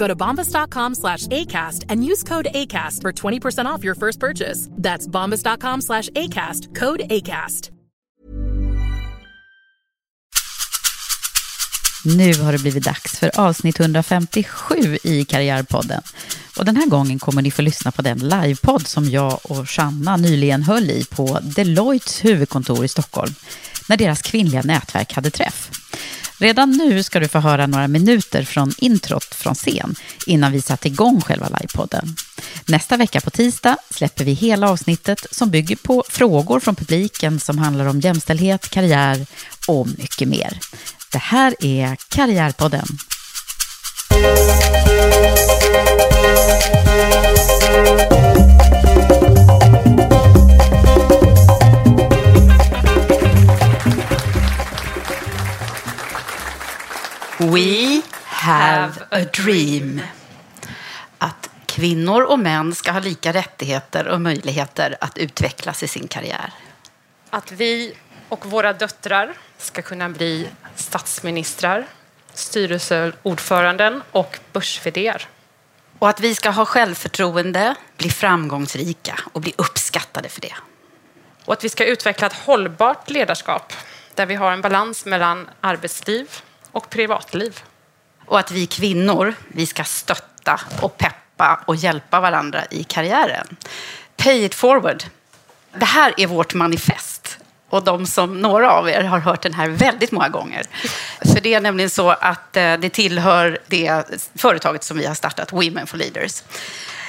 Go to bombas.com slash ACAST and use code ACAST for 20% off your first purchase. That's bombas.com slash ACAST. Code ACAST. Nu har det blivit dags för avsnitt 157 i Karriärpodden. Och den här gången kommer ni få lyssna på den livepodd som jag och Shanna nyligen höll i på Deloittes huvudkontor i Stockholm när deras kvinnliga nätverk hade träff. Redan nu ska du få höra några minuter från introt från scen innan vi satte igång själva livepodden. Nästa vecka på tisdag släpper vi hela avsnittet som bygger på frågor från publiken som handlar om jämställdhet, karriär och mycket mer. Det här är Karriärpodden. We have a dream. Att kvinnor och män ska ha lika rättigheter och möjligheter att utvecklas i sin karriär. Att vi och våra döttrar ska kunna bli statsministrar, styrelseordföranden och börs Och att vi ska ha självförtroende, bli framgångsrika och bli uppskattade för det. Och att vi ska utveckla ett hållbart ledarskap där vi har en balans mellan arbetsliv och privatliv. Och att vi kvinnor, vi ska stötta och peppa och hjälpa varandra i karriären. Pay it forward. Det här är vårt manifest. Och de som, några av er har hört den här väldigt många gånger. För det är nämligen så att eh, det tillhör det företaget som vi har startat, Women for Leaders.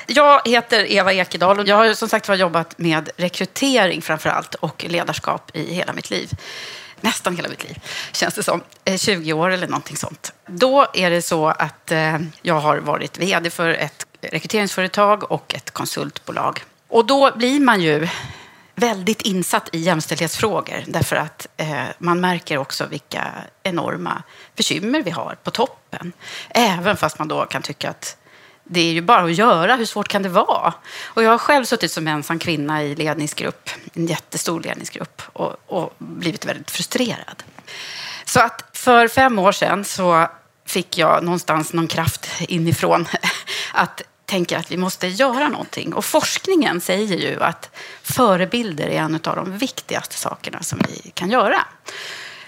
Jag heter Eva Ekedal och jag har som sagt var jobbat med rekrytering framför allt och ledarskap i hela mitt liv nästan hela mitt liv, känns det som. Eh, 20 år eller någonting sånt. Då är det så att eh, jag har varit vd för ett rekryteringsföretag och ett konsultbolag. Och då blir man ju väldigt insatt i jämställdhetsfrågor därför att eh, man märker också vilka enorma bekymmer vi har på toppen. Även fast man då kan tycka att det är ju bara att göra, hur svårt kan det vara? Och jag har själv suttit som ensam kvinna i ledningsgrupp, en jättestor ledningsgrupp och, och blivit väldigt frustrerad. Så att för fem år sedan så fick jag någonstans någon kraft inifrån att tänka att vi måste göra någonting. Och forskningen säger ju att förebilder är en av de viktigaste sakerna som vi kan göra.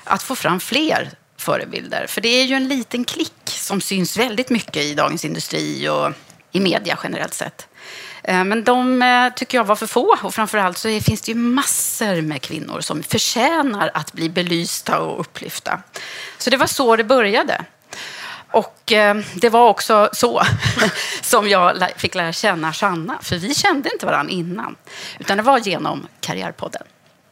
Att få fram fler förebilder. För det är ju en liten klick som syns väldigt mycket i Dagens Industri och i media generellt sett. Eh, men de eh, tycker jag var för få och framförallt så finns det ju massor med kvinnor som förtjänar att bli belysta och upplyfta. Så det var så det började. Och eh, det var också så som jag fick lära känna Sanna, för vi kände inte varandra innan, utan det var genom Karriärpodden.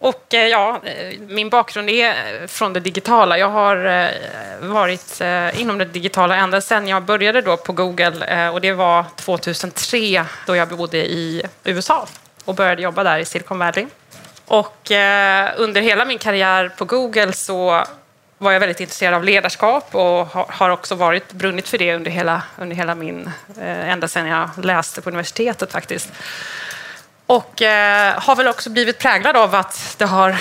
Och eh, ja, eh, min bakgrund är eh, från det digitala. Jag har varit inom det digitala ända sedan jag började då på Google och det var 2003 då jag bodde i USA och började jobba där i Silicon Valley. Och under hela min karriär på Google så var jag väldigt intresserad av ledarskap och har också varit brunnit för det under hela, under hela min, ända sedan jag läste på universitetet faktiskt. Och eh, har väl också blivit präglad av att det har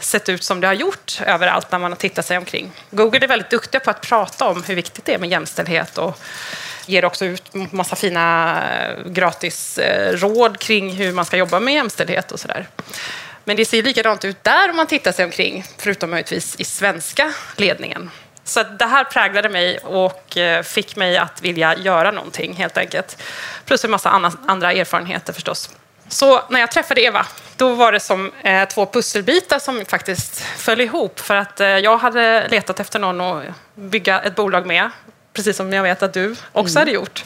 sett ut som det har gjort överallt när man har tittat sig omkring. Google är väldigt duktiga på att prata om hur viktigt det är med jämställdhet och ger också ut massa fina eh, gratis eh, råd kring hur man ska jobba med jämställdhet och sådär. Men det ser likadant ut där om man tittar sig omkring, förutom möjligtvis i svenska ledningen. Så det här präglade mig och eh, fick mig att vilja göra någonting helt enkelt. Plus en massa andra erfarenheter förstås. Så när jag träffade Eva, då var det som eh, två pusselbitar som faktiskt föll ihop. För att eh, jag hade letat efter någon att bygga ett bolag med, precis som jag vet att du också mm. hade gjort.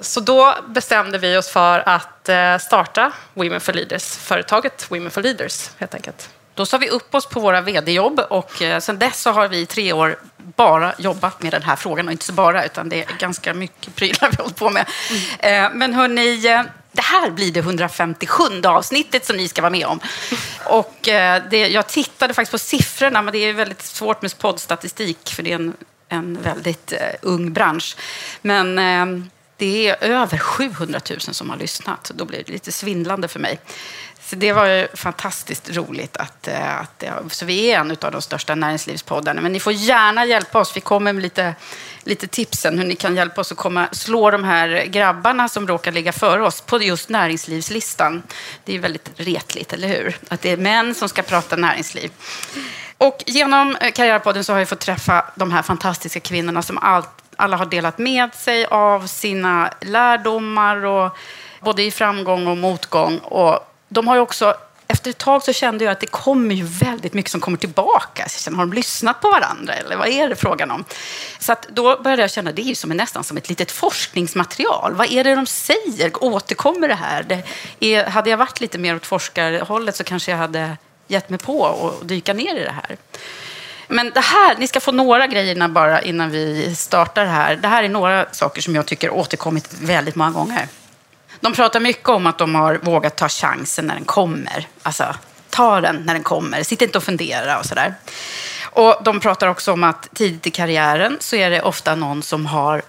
Så då bestämde vi oss för att starta Women for Leaders, företaget Women for Leaders helt enkelt. Då sa vi upp oss på våra vd-jobb och eh, sen dess så har vi i tre år bara jobbat med den här frågan. Och inte så bara, utan det är ganska mycket prylar vi hållit på med. Mm. Men hörni, eh, det här blir det 157 avsnittet som ni ska vara med om. Och eh, det, jag tittade faktiskt på siffrorna, men det är väldigt svårt med poddstatistik för det är en, en väldigt eh, ung bransch. Men eh, det är över 700 000 som har lyssnat. Då blir det lite svindlande för mig. Så det var ju fantastiskt roligt att, att så vi är en av de största näringslivspoddarna. Men ni får gärna hjälpa oss. Vi kommer med lite, lite tipsen hur ni kan hjälpa oss att komma, slå de här grabbarna som råkar ligga före oss på just näringslivslistan. Det är väldigt retligt, eller hur? Att det är män som ska prata näringsliv. Och genom eh, Karriärpodden så har jag fått träffa de här fantastiska kvinnorna som allt, alla har delat med sig av sina lärdomar, och, både i framgång och motgång. Och de har ju också efter ett tag så kände jag att det kommer ju väldigt mycket som kommer tillbaka. Så jag kände, har de lyssnat på varandra eller vad är det frågan om? Så att då började jag känna, det är ju som, nästan som ett litet forskningsmaterial. Vad är det de säger? Återkommer det här? Det är, hade jag varit lite mer åt forskarhållet så kanske jag hade gett mig på att dyka ner i det här. Men det här, ni ska få några grejerna bara innan vi startar här. Det här är några saker som jag tycker återkommit väldigt många gånger. De pratar mycket om att de har vågat ta chansen när den kommer. Alltså, ta den när den kommer. Sitt inte och fundera och sådär. Och de pratar också om att tidigt i karriären så är det ofta någon som har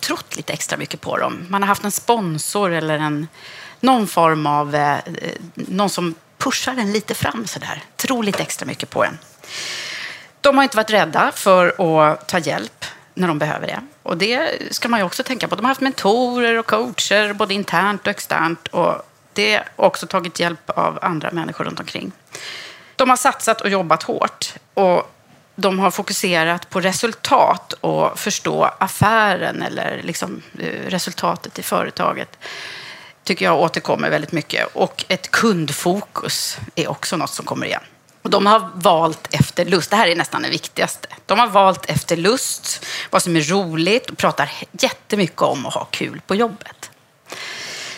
trott lite extra mycket på dem. Man har haft en sponsor eller en, någon form av... Eh, eh någon som pushar en lite fram sådär. Tror lite extra mycket på en. De har inte varit rädda för att ta hjälp när de behöver det. Och det ska man ju också tänka på. De har haft mentorer och coacher, både internt och externt. Och det har också tagit hjälp av andra människor runt omkring. De har satsat och jobbat hårt. Och de har fokuserat på resultat och förstå affären eller liksom eh, resultatet i företaget tycker jag återkommer väldigt mycket. Och ett kundfokus är också något som kommer igen. Och de har valt efter lust. Det här är nästan det viktigaste. De har valt efter lust, vad som är roligt och pratar jättemycket om att ha kul på jobbet.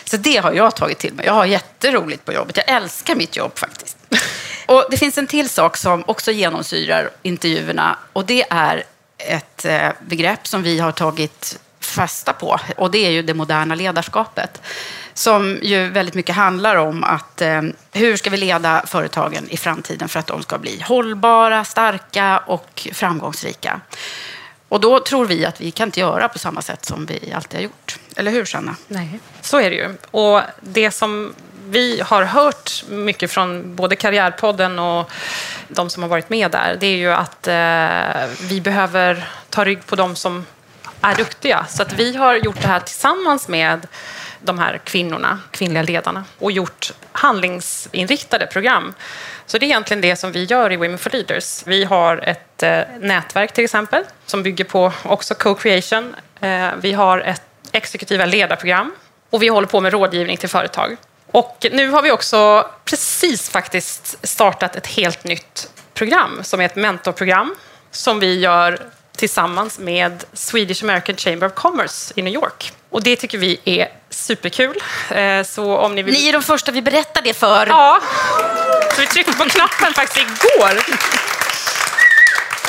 Så det har jag tagit till mig. Jag har jätteroligt på jobbet. Jag älskar mitt jobb faktiskt. Och det finns en till sak som också genomsyrar intervjuerna och det är ett eh, begrepp som vi har tagit fasta på och det är ju det moderna ledarskapet som ju väldigt mycket handlar om att eh, hur ska vi leda företagen i framtiden för att de ska bli hållbara, starka och framgångsrika. Och då tror vi att vi kan inte göra på samma sätt som vi alltid har gjort. Eller hur, Sanna? Nej, så är det ju. Och det som vi har hört mycket från både Karriärpodden och de som har varit med där, det är ju att eh, vi behöver ta rygg på de som är duktiga. Så att vi har gjort det här tillsammans med de här kvinnorna, kvinnliga ledarna och gjort handlingsinriktade program. Så det är egentligen det som vi gör i Women for Leaders. Vi har ett eh, nätverk till exempel som bygger på också co-creation. Eh, vi har ett exekutiva ledarprogram och vi håller på med rådgivning till företag. Och nu har vi också precis faktiskt startat ett helt nytt program som är ett mentorprogram som vi gör tillsammans med Swedish American Chamber of Commerce i New York. Och det tycker vi är superkul. Eh, så om ni, vill... ni är de första vi berättar det för. Ja, så vi tryckte på knappen faktiskt igår.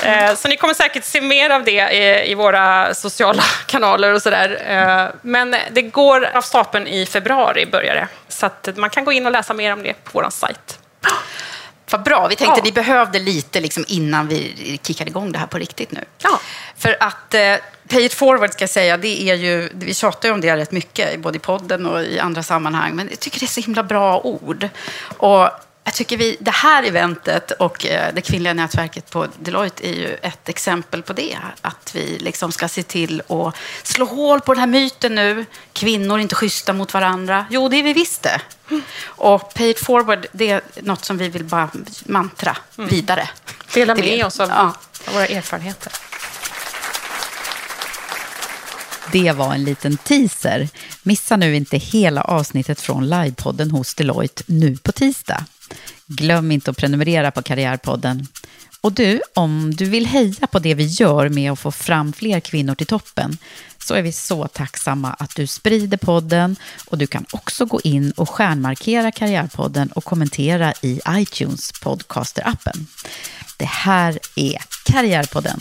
Eh, så ni kommer säkert se mer av det i våra sociala kanaler och sådär. Eh, men det går av stapeln i februari, börjar det. Så man kan gå in och läsa mer om det på vår sajt. Vad bra. Vi tänkte ja. ni behövde lite liksom innan vi kickade igång det här på riktigt nu. Ja. För att eh, Pay it forward ska jag säga, det är ju, vi tjatar ju om det rätt mycket, både i podden och i andra sammanhang. Men jag tycker det är så himla bra ord. Och Jag tycker vi, det här eventet och eh, det kvinnliga nätverket på Deloitte är ju ett exempel på det. Att vi liksom ska se till att slå hål på den här myten nu. Kvinnor är inte schyssta mot varandra. Jo, det är vi visst det. Och pay it forward, det är något som vi vill bara mantra vidare. Dela med oss av, Ja. av våra erfarenheter. Det var en liten teaser. Missa nu inte hela avsnittet från livepodden hos Deloitte nu på tisdag. Glöm inte att prenumerera på Karriärpodden. Och du, om du vill heja på det vi gör med att få fram fler kvinnor till toppen, så är vi så tacksamma att du sprider podden och du kan också gå in och stjärnmarkera Karriärpodden och kommentera i iTunes podcaster-appen. Det här är Karriärpodden.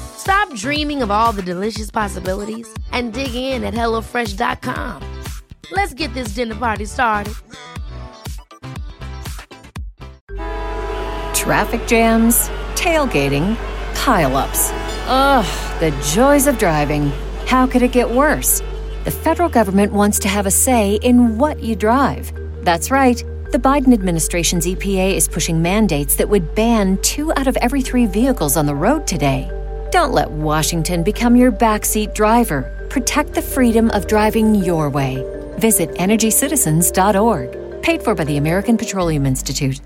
Stop dreaming of all the delicious possibilities and dig in at HelloFresh.com. Let's get this dinner party started. Traffic jams, tailgating, pileups. Ugh, the joys of driving. How could it get worse? The federal government wants to have a say in what you drive. That's right. The Biden administration's EPA is pushing mandates that would ban two out of every three vehicles on the road today. Don't let Washington become your backseat driver. Protect the freedom of driving your way. Visit EnergyCitizens.org. Paid for by the American Petroleum Institute.